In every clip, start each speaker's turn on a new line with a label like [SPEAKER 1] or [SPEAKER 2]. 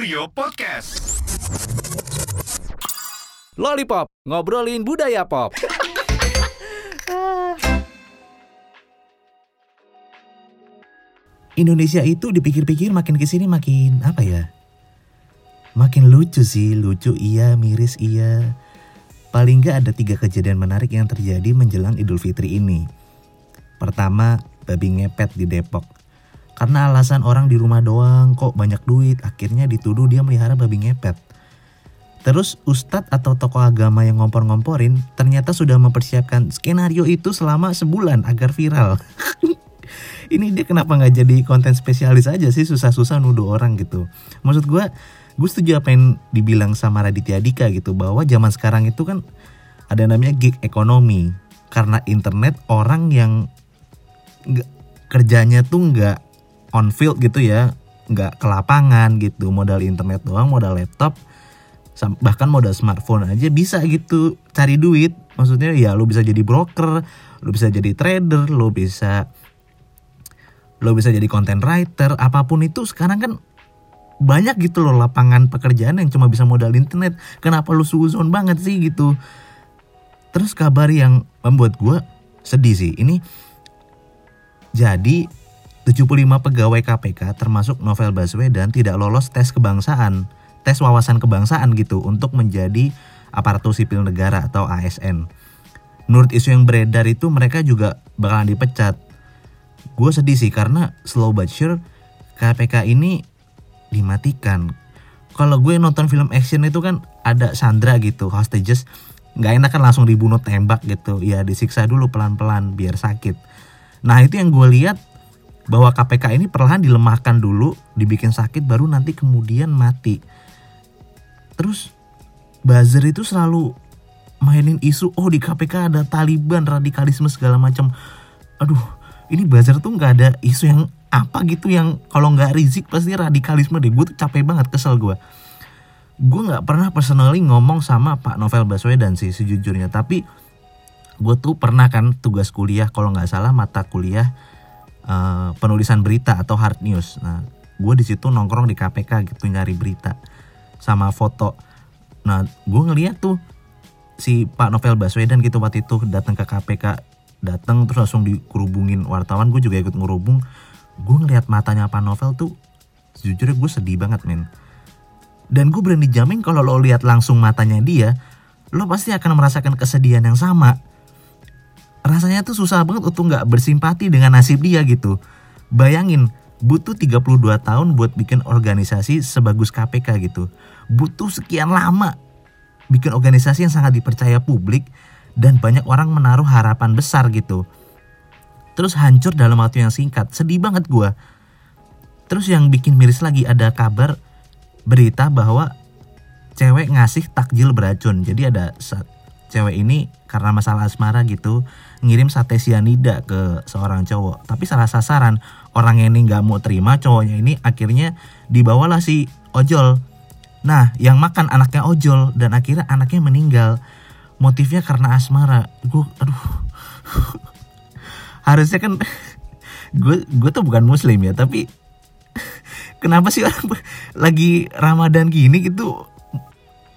[SPEAKER 1] Kurio Podcast.
[SPEAKER 2] Lollipop, ngobrolin budaya pop.
[SPEAKER 3] Indonesia itu dipikir-pikir makin ke sini makin apa ya? Makin lucu sih, lucu iya, miris iya. Paling nggak ada tiga kejadian menarik yang terjadi menjelang Idul Fitri ini. Pertama, babi ngepet di Depok. Karena alasan orang di rumah doang kok banyak duit, akhirnya dituduh dia melihara babi ngepet. Terus ustadz atau tokoh agama yang ngompor-ngomporin ternyata sudah mempersiapkan skenario itu selama sebulan agar viral. Ini dia kenapa nggak jadi konten spesialis aja sih susah-susah nuduh orang gitu. Maksud gue, gue setuju apa yang dibilang sama Raditya Dika gitu bahwa zaman sekarang itu kan ada namanya gig ekonomi karena internet orang yang nggak kerjanya tuh nggak on field gitu ya. Nggak ke lapangan gitu. Modal internet doang modal laptop. Bahkan modal smartphone aja bisa gitu. Cari duit. Maksudnya ya lu bisa jadi broker lu bisa jadi trader lu bisa lu bisa jadi content writer. Apa pun itu sekarang kan banyak gitu loh lapangan pekerjaan yang cuma bisa modal internet. Kenapa lu suzon banget sih gitu? Terus kabar yang membuat gue sedih sih. Ini jadi 75 pegawai KPK termasuk Novel Baswedan tidak lolos tes kebangsaan, tes wawasan kebangsaan gitu untuk menjadi aparatur sipil negara atau ASN. Menurut isu yang beredar itu mereka juga bakalan dipecat. Gue sedih sih karena slow but sure KPK ini dimatikan. Kalau gue nonton film action itu kan ada Sandra gitu, hostages nggak enak kan langsung dibunuh tembak gitu. Ya disiksa dulu pelan-pelan biar sakit. Nah itu yang gue lihat bahwa KPK ini perlahan dilemahkan dulu, dibikin sakit baru nanti kemudian mati. Terus buzzer itu selalu mainin isu oh di KPK ada Taliban, radikalisme segala macam. Aduh, ini buzzer tuh nggak ada isu yang apa gitu yang kalau nggak Rizik pasti radikalisme deh. Gue tuh capek banget, kesel gue. Gue nggak pernah personally ngomong sama Pak Novel Baswedan sih sejujurnya, tapi gue tuh pernah kan tugas kuliah kalau nggak salah mata kuliah uh, penulisan berita atau hard news. Nah, gue di situ nongkrong di KPK gitu nyari berita sama foto. Nah, gue ngeliat tuh si Pak Novel Baswedan gitu waktu itu datang ke KPK, datang terus langsung dikerubungin wartawan. Gue juga ikut ngerubung. Gue ngeliat matanya Pak Novel tuh, sejujurnya gue sedih banget men. Dan gue berani jamin kalau lo lihat langsung matanya dia, lo pasti akan merasakan kesedihan yang sama rasanya tuh susah banget untuk nggak bersimpati dengan nasib dia gitu. Bayangin, butuh 32 tahun buat bikin organisasi sebagus KPK gitu. Butuh sekian lama bikin organisasi yang sangat dipercaya publik dan banyak orang menaruh harapan besar gitu. Terus hancur dalam waktu yang singkat, sedih banget gue. Terus yang bikin miris lagi ada kabar berita bahwa cewek ngasih takjil beracun. Jadi ada cewek ini karena masalah asmara gitu ngirim sate sianida ke seorang cowok. Tapi salah sasaran orang ini nggak mau terima cowoknya ini akhirnya dibawalah si ojol. Nah yang makan anaknya ojol dan akhirnya anaknya meninggal. Motifnya karena asmara. Gue aduh. Harusnya kan gue gue tuh bukan muslim ya tapi kenapa sih orang lagi ramadan gini gitu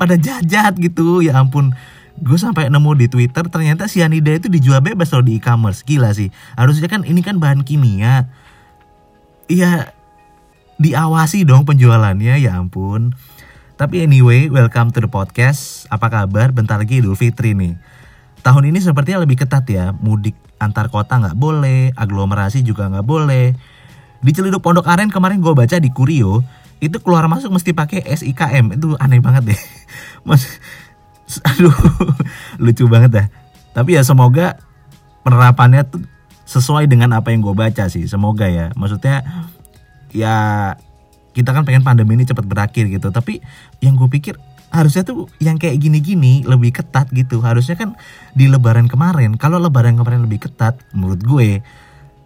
[SPEAKER 3] pada jahat gitu? Ya ampun gue sampai nemu di Twitter ternyata sianida itu dijual bebas loh di e-commerce. Gila sih. Harusnya kan ini kan bahan kimia. Iya diawasi dong penjualannya ya ampun. Tapi anyway welcome to the podcast. Apa kabar? Bentar lagi Idul Fitri nih. Tahun ini sepertinya lebih ketat ya. Mudik antar kota nggak boleh aglomerasi juga nggak boleh. Di Celuduk Pondok Aren kemarin gue baca di Kurio itu keluar masuk mesti pakai SIKM itu aneh banget deh aduh lucu banget dah tapi ya semoga penerapannya tuh sesuai dengan apa yang gue baca sih semoga ya. Maksudnya ya kita kan pengen pandemi ini cepat berakhir gitu. Tapi yang gue pikir harusnya tuh yang kayak gini-gini lebih ketat gitu. Harusnya kan di lebaran kemarin kalau lebaran kemarin lebih ketat menurut gue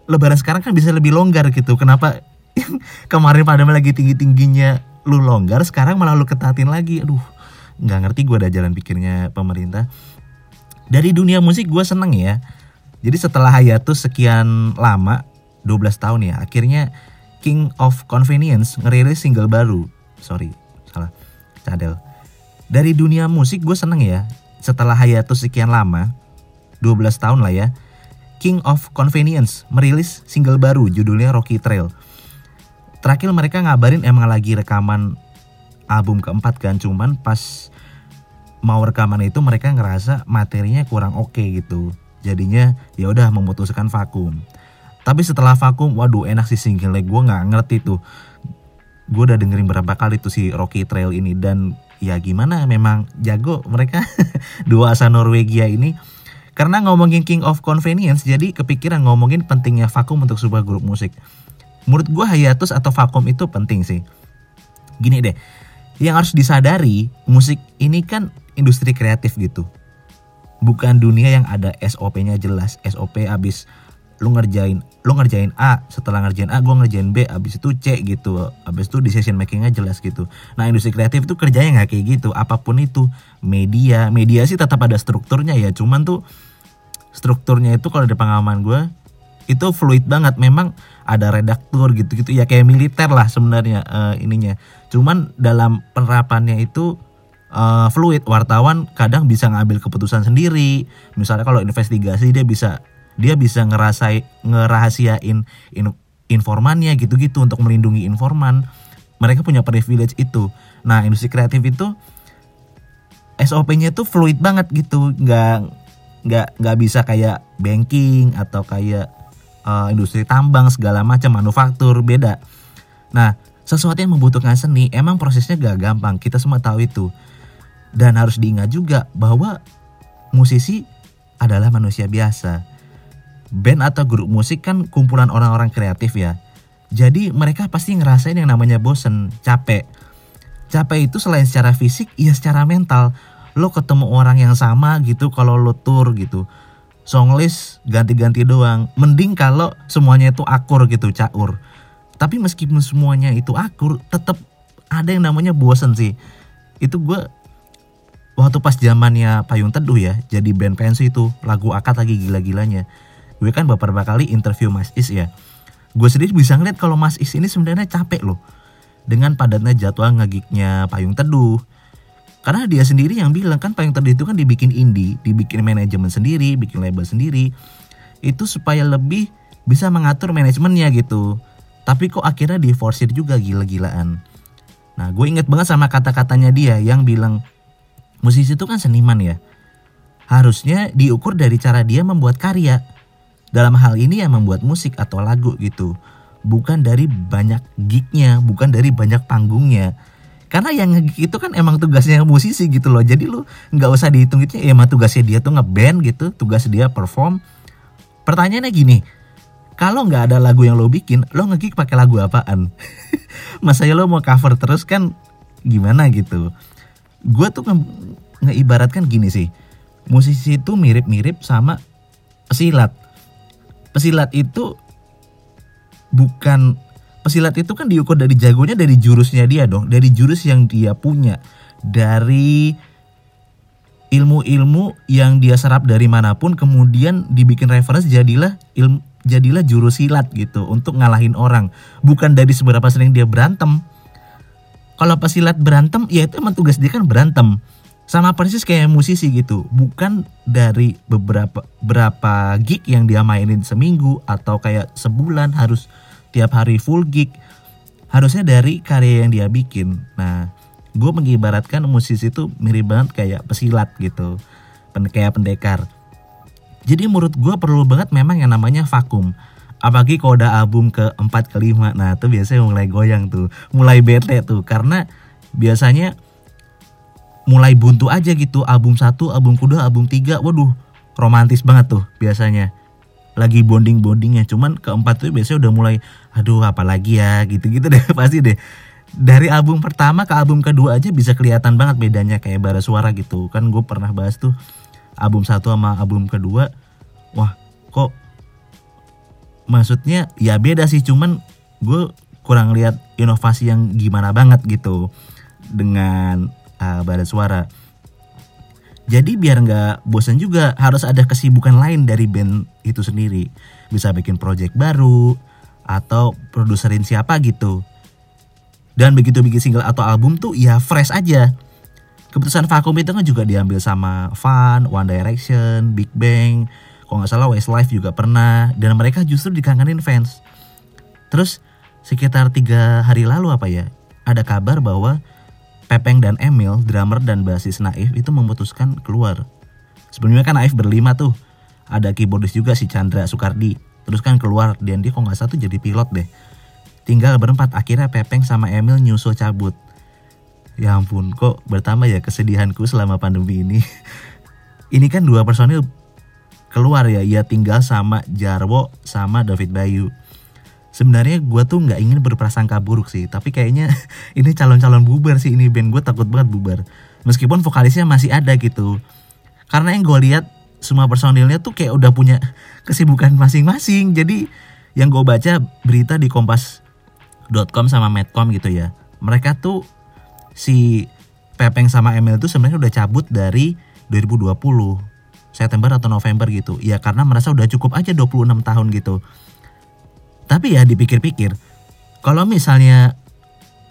[SPEAKER 3] lebaran sekarang kan bisa lebih longgar gitu. Kenapa kemarin pandemi lagi tinggi-tingginya lu longgar sekarang malah lu ketatin lagi? Aduh nggak ngerti gue ada jalan pikirnya pemerintah. Dari dunia musik gue seneng ya. Jadi setelah hiatus sekian lama 12 tahun ya akhirnya King of Convenience ngerilis single baru. Sorry cadel. Dari dunia musik gue seneng ya. Setelah hiatus sekian lama 12 tahun lah ya King of Convenience merilis single baru judulnya Rocky Trail. Terakhir mereka ngabarin emang lagi rekaman album keempat kan cuman pas mau rekaman itu mereka ngerasa materinya kurang oke okay gitu. Jadinya ya udah memutuskan vakum. Tapi setelah vakum waduh enak sih single gue nggak ngerti tuh. Gue udah dengerin berapa kali tuh si Rocky Trail ini. Dan ya gimana memang jago mereka. Dua asal Norwegia ini. Karena ngomongin King of Convenience jadi kepikiran ngomongin pentingnya vakum untuk sebuah grup musik. Menurut gue hiatus atau vakum itu penting sih. Gini deh yang harus disadari musik ini kan industri kreatif gitu. Bukan dunia yang ada SOP-nya jelas. SOP abis lu ngerjain lu ngerjain A setelah ngerjain A gue ngerjain B abis itu C gitu. Abis itu decision makingnya jelas gitu. Nah industri kreatif itu kerjanya nggak kayak gitu. Apa pun itu media media sih tetap ada strukturnya ya. Cuman tuh strukturnya itu kalau di pengalaman gue itu fluid banget. Memang ada redaktur gitu-gitu ya kayak militer lah sebenarnya uh, ininya. Cuman dalam penerapannya itu uh, fluid. Wartawan kadang bisa ngambil keputusan sendiri. Misalnya kalau investigasi dia bisa dia bisa ngerasai ngerahasiain in, informannya gitu-gitu untuk melindungi informan. Mereka punya privilege itu. Nah industri kreatif itu SOP-nya tuh fluid banget gitu. Nggak nggak nggak bisa kayak banking atau kayak uh, industri tambang segala macam manufaktur beda. Nah, sesuatu yang membutuhkan seni emang prosesnya gak gampang. Kita semua tahu itu. Dan harus diingat juga bahwa musisi adalah manusia biasa. Band atau grup musik kan kumpulan orang-orang kreatif ya. Jadi mereka pasti ngerasain yang namanya bosen, capek. Capek itu selain secara fisik, ya secara mental. Lo ketemu orang yang sama gitu kalau lo tour gitu songlist ganti-ganti doang. Mending kalau semuanya itu akur gitu, caur. Tapi meskipun semuanya itu akur, tetap ada yang namanya bosen sih. Itu gue waktu pas zamannya Payung Teduh ya, jadi band pensi itu lagu akad lagi gila-gilanya. Gue kan beberapa kali interview Mas Is ya. Gue sendiri bisa ngeliat kalau Mas Is ini sebenarnya capek loh. Dengan padatnya jadwal ngegignya Payung Teduh, karena dia sendiri yang bilang kan paling terdiri itu kan dibikin indie, dibikin manajemen sendiri, bikin label sendiri. Itu supaya lebih bisa mengatur manajemennya gitu. Tapi kok akhirnya diforsir juga gila-gilaan. Nah gue inget banget sama kata-katanya dia yang bilang musisi itu kan seniman ya. Harusnya diukur dari cara dia membuat karya. Dalam hal ini ya membuat musik atau lagu gitu. Bukan dari banyak gignya, bukan dari banyak panggungnya karena yang itu kan emang tugasnya musisi gitu loh. Jadi lu nggak usah dihitung itu ya emang tugasnya dia tuh ngeband gitu tugas dia perform. Pertanyaannya gini kalau nggak ada lagu yang lo bikin lo ngegig pakai lagu apaan? Masa ya lo mau cover terus kan gimana gitu? Gue tuh nge ngeibaratkan gini sih musisi itu mirip-mirip sama pesilat. Pesilat itu bukan pesilat itu kan diukur dari jagonya dari jurusnya dia dong, dari jurus yang dia punya, dari ilmu-ilmu yang dia serap dari mana pun kemudian dibikin reference jadilah ilmu jadilah jurus silat gitu untuk ngalahin orang. Bukan dari seberapa sering dia berantem. Kalau pesilat berantem ya itu emang tugas dia kan berantem. Sama persis kayak musisi gitu bukan dari beberapa berapa gig yang dia mainin seminggu atau kayak sebulan harus tiap hari full gig harusnya dari karya yang dia bikin. Nah gue mengibaratkan musisi itu mirip banget kayak pesilat gitu kayak pendekar. Jadi menurut gue perlu banget memang yang namanya vakum. Apalagi kalau udah album keempat kelima nah itu biasanya mulai goyang tuh mulai bete tuh. Karena biasanya mulai buntu aja gitu album satu album kedua album tiga waduh romantis banget tuh biasanya lagi bonding bondingnya cuman keempat tuh biasanya udah mulai aduh apalagi ya? Gitu gitu deh pasti deh. Dari album pertama ke album kedua aja bisa kelihatan banget bedanya kayak bara suara gitu. Kan gue pernah bahas tuh album satu sama album kedua wah kok maksudnya ya beda sih. Cuman gue kurang lihat inovasi yang gimana banget gitu dengan uh, bara suara jadi biar nggak bosan juga harus ada kesibukan lain dari band itu sendiri. Bisa bikin project baru atau produserin siapa gitu. dan begitu bikin single atau album tuh ya fresh aja keputusan vakum itu kan juga diambil sama Fun, One Direction, Big Bang kalau nggak salah Westlife juga pernah dan mereka justru dikangenin fans terus sekitar tiga hari lalu apa ya ada kabar bahwa Pepeng dan Emil, drummer dan basis Naif itu memutuskan keluar. Sebelumnya kan Naif berlima tuh. Ada keyboardis juga si Chandra Soekardi. Terus kan keluar dan dia kok nggak satu jadi pilot deh. Tinggal berempat akhirnya Pepeng sama Emil nyusul cabut. Ya ampun, kok bertambah ya kesedihanku selama pandemi ini. ini kan dua personil keluar ya, ia tinggal sama Jarwo sama David Bayu sebenarnya gue tuh nggak ingin berprasangka buruk sih tapi kayaknya ini calon-calon bubar sih ini band gue takut banget bubar. Meskipun vokalisnya masih ada gitu. Karena yang gue lihat semua personilnya tuh kayak udah punya kesibukan masing-masing. Jadi yang gue baca berita di kompas.com sama medcom gitu ya mereka tuh si Pepeng sama Emil tuh sebenarnya udah cabut dari 2020 September atau November gitu. Ya karena merasa udah cukup aja 26 tahun gitu tapi ya dipikir-pikir, kalau misalnya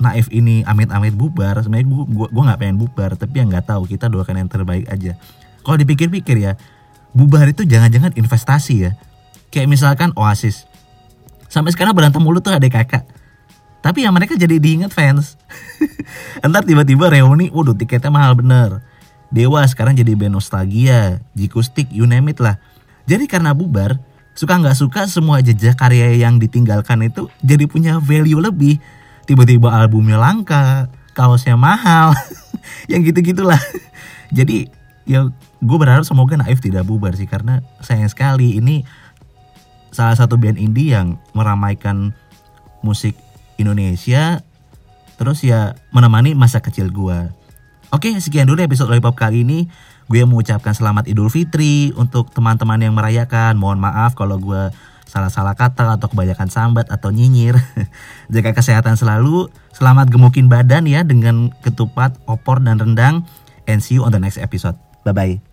[SPEAKER 3] Naif ini amit-amit bubar, sebenarnya gue gue nggak pengen bubar, tapi yang nggak tahu kita doakan yang terbaik aja. Kalau dipikir-pikir ya, bubar itu jangan-jangan investasi ya. Kayak misalkan Oasis. Sampai sekarang berantem mulu tuh ada kakak. Tapi ya mereka jadi diinget fans. Entar tiba-tiba reuni, waduh tiketnya mahal bener. Dewa sekarang jadi band nostalgia, Jikustik, you name it lah. Jadi karena bubar, suka nggak suka semua jejak karya yang ditinggalkan itu jadi punya value lebih. Tiba-tiba albumnya langka kaosnya mahal yang gitu gitulah jadi ya gue berharap semoga Naif tidak bubar sih karena sayang sekali ini salah satu band indie yang meramaikan musik Indonesia. Terus ya menemani masa kecil gue oke sekian dulu episode Lollipop kali ini gue mengucapkan selamat Idul Fitri untuk teman-teman yang merayakan. Mohon maaf kalau gue salah-salah kata atau kebanyakan sambat atau nyinyir. Jaga kesehatan selalu. Selamat gemukin badan ya dengan ketupat, opor dan rendang. And see you on the next episode. Bye bye.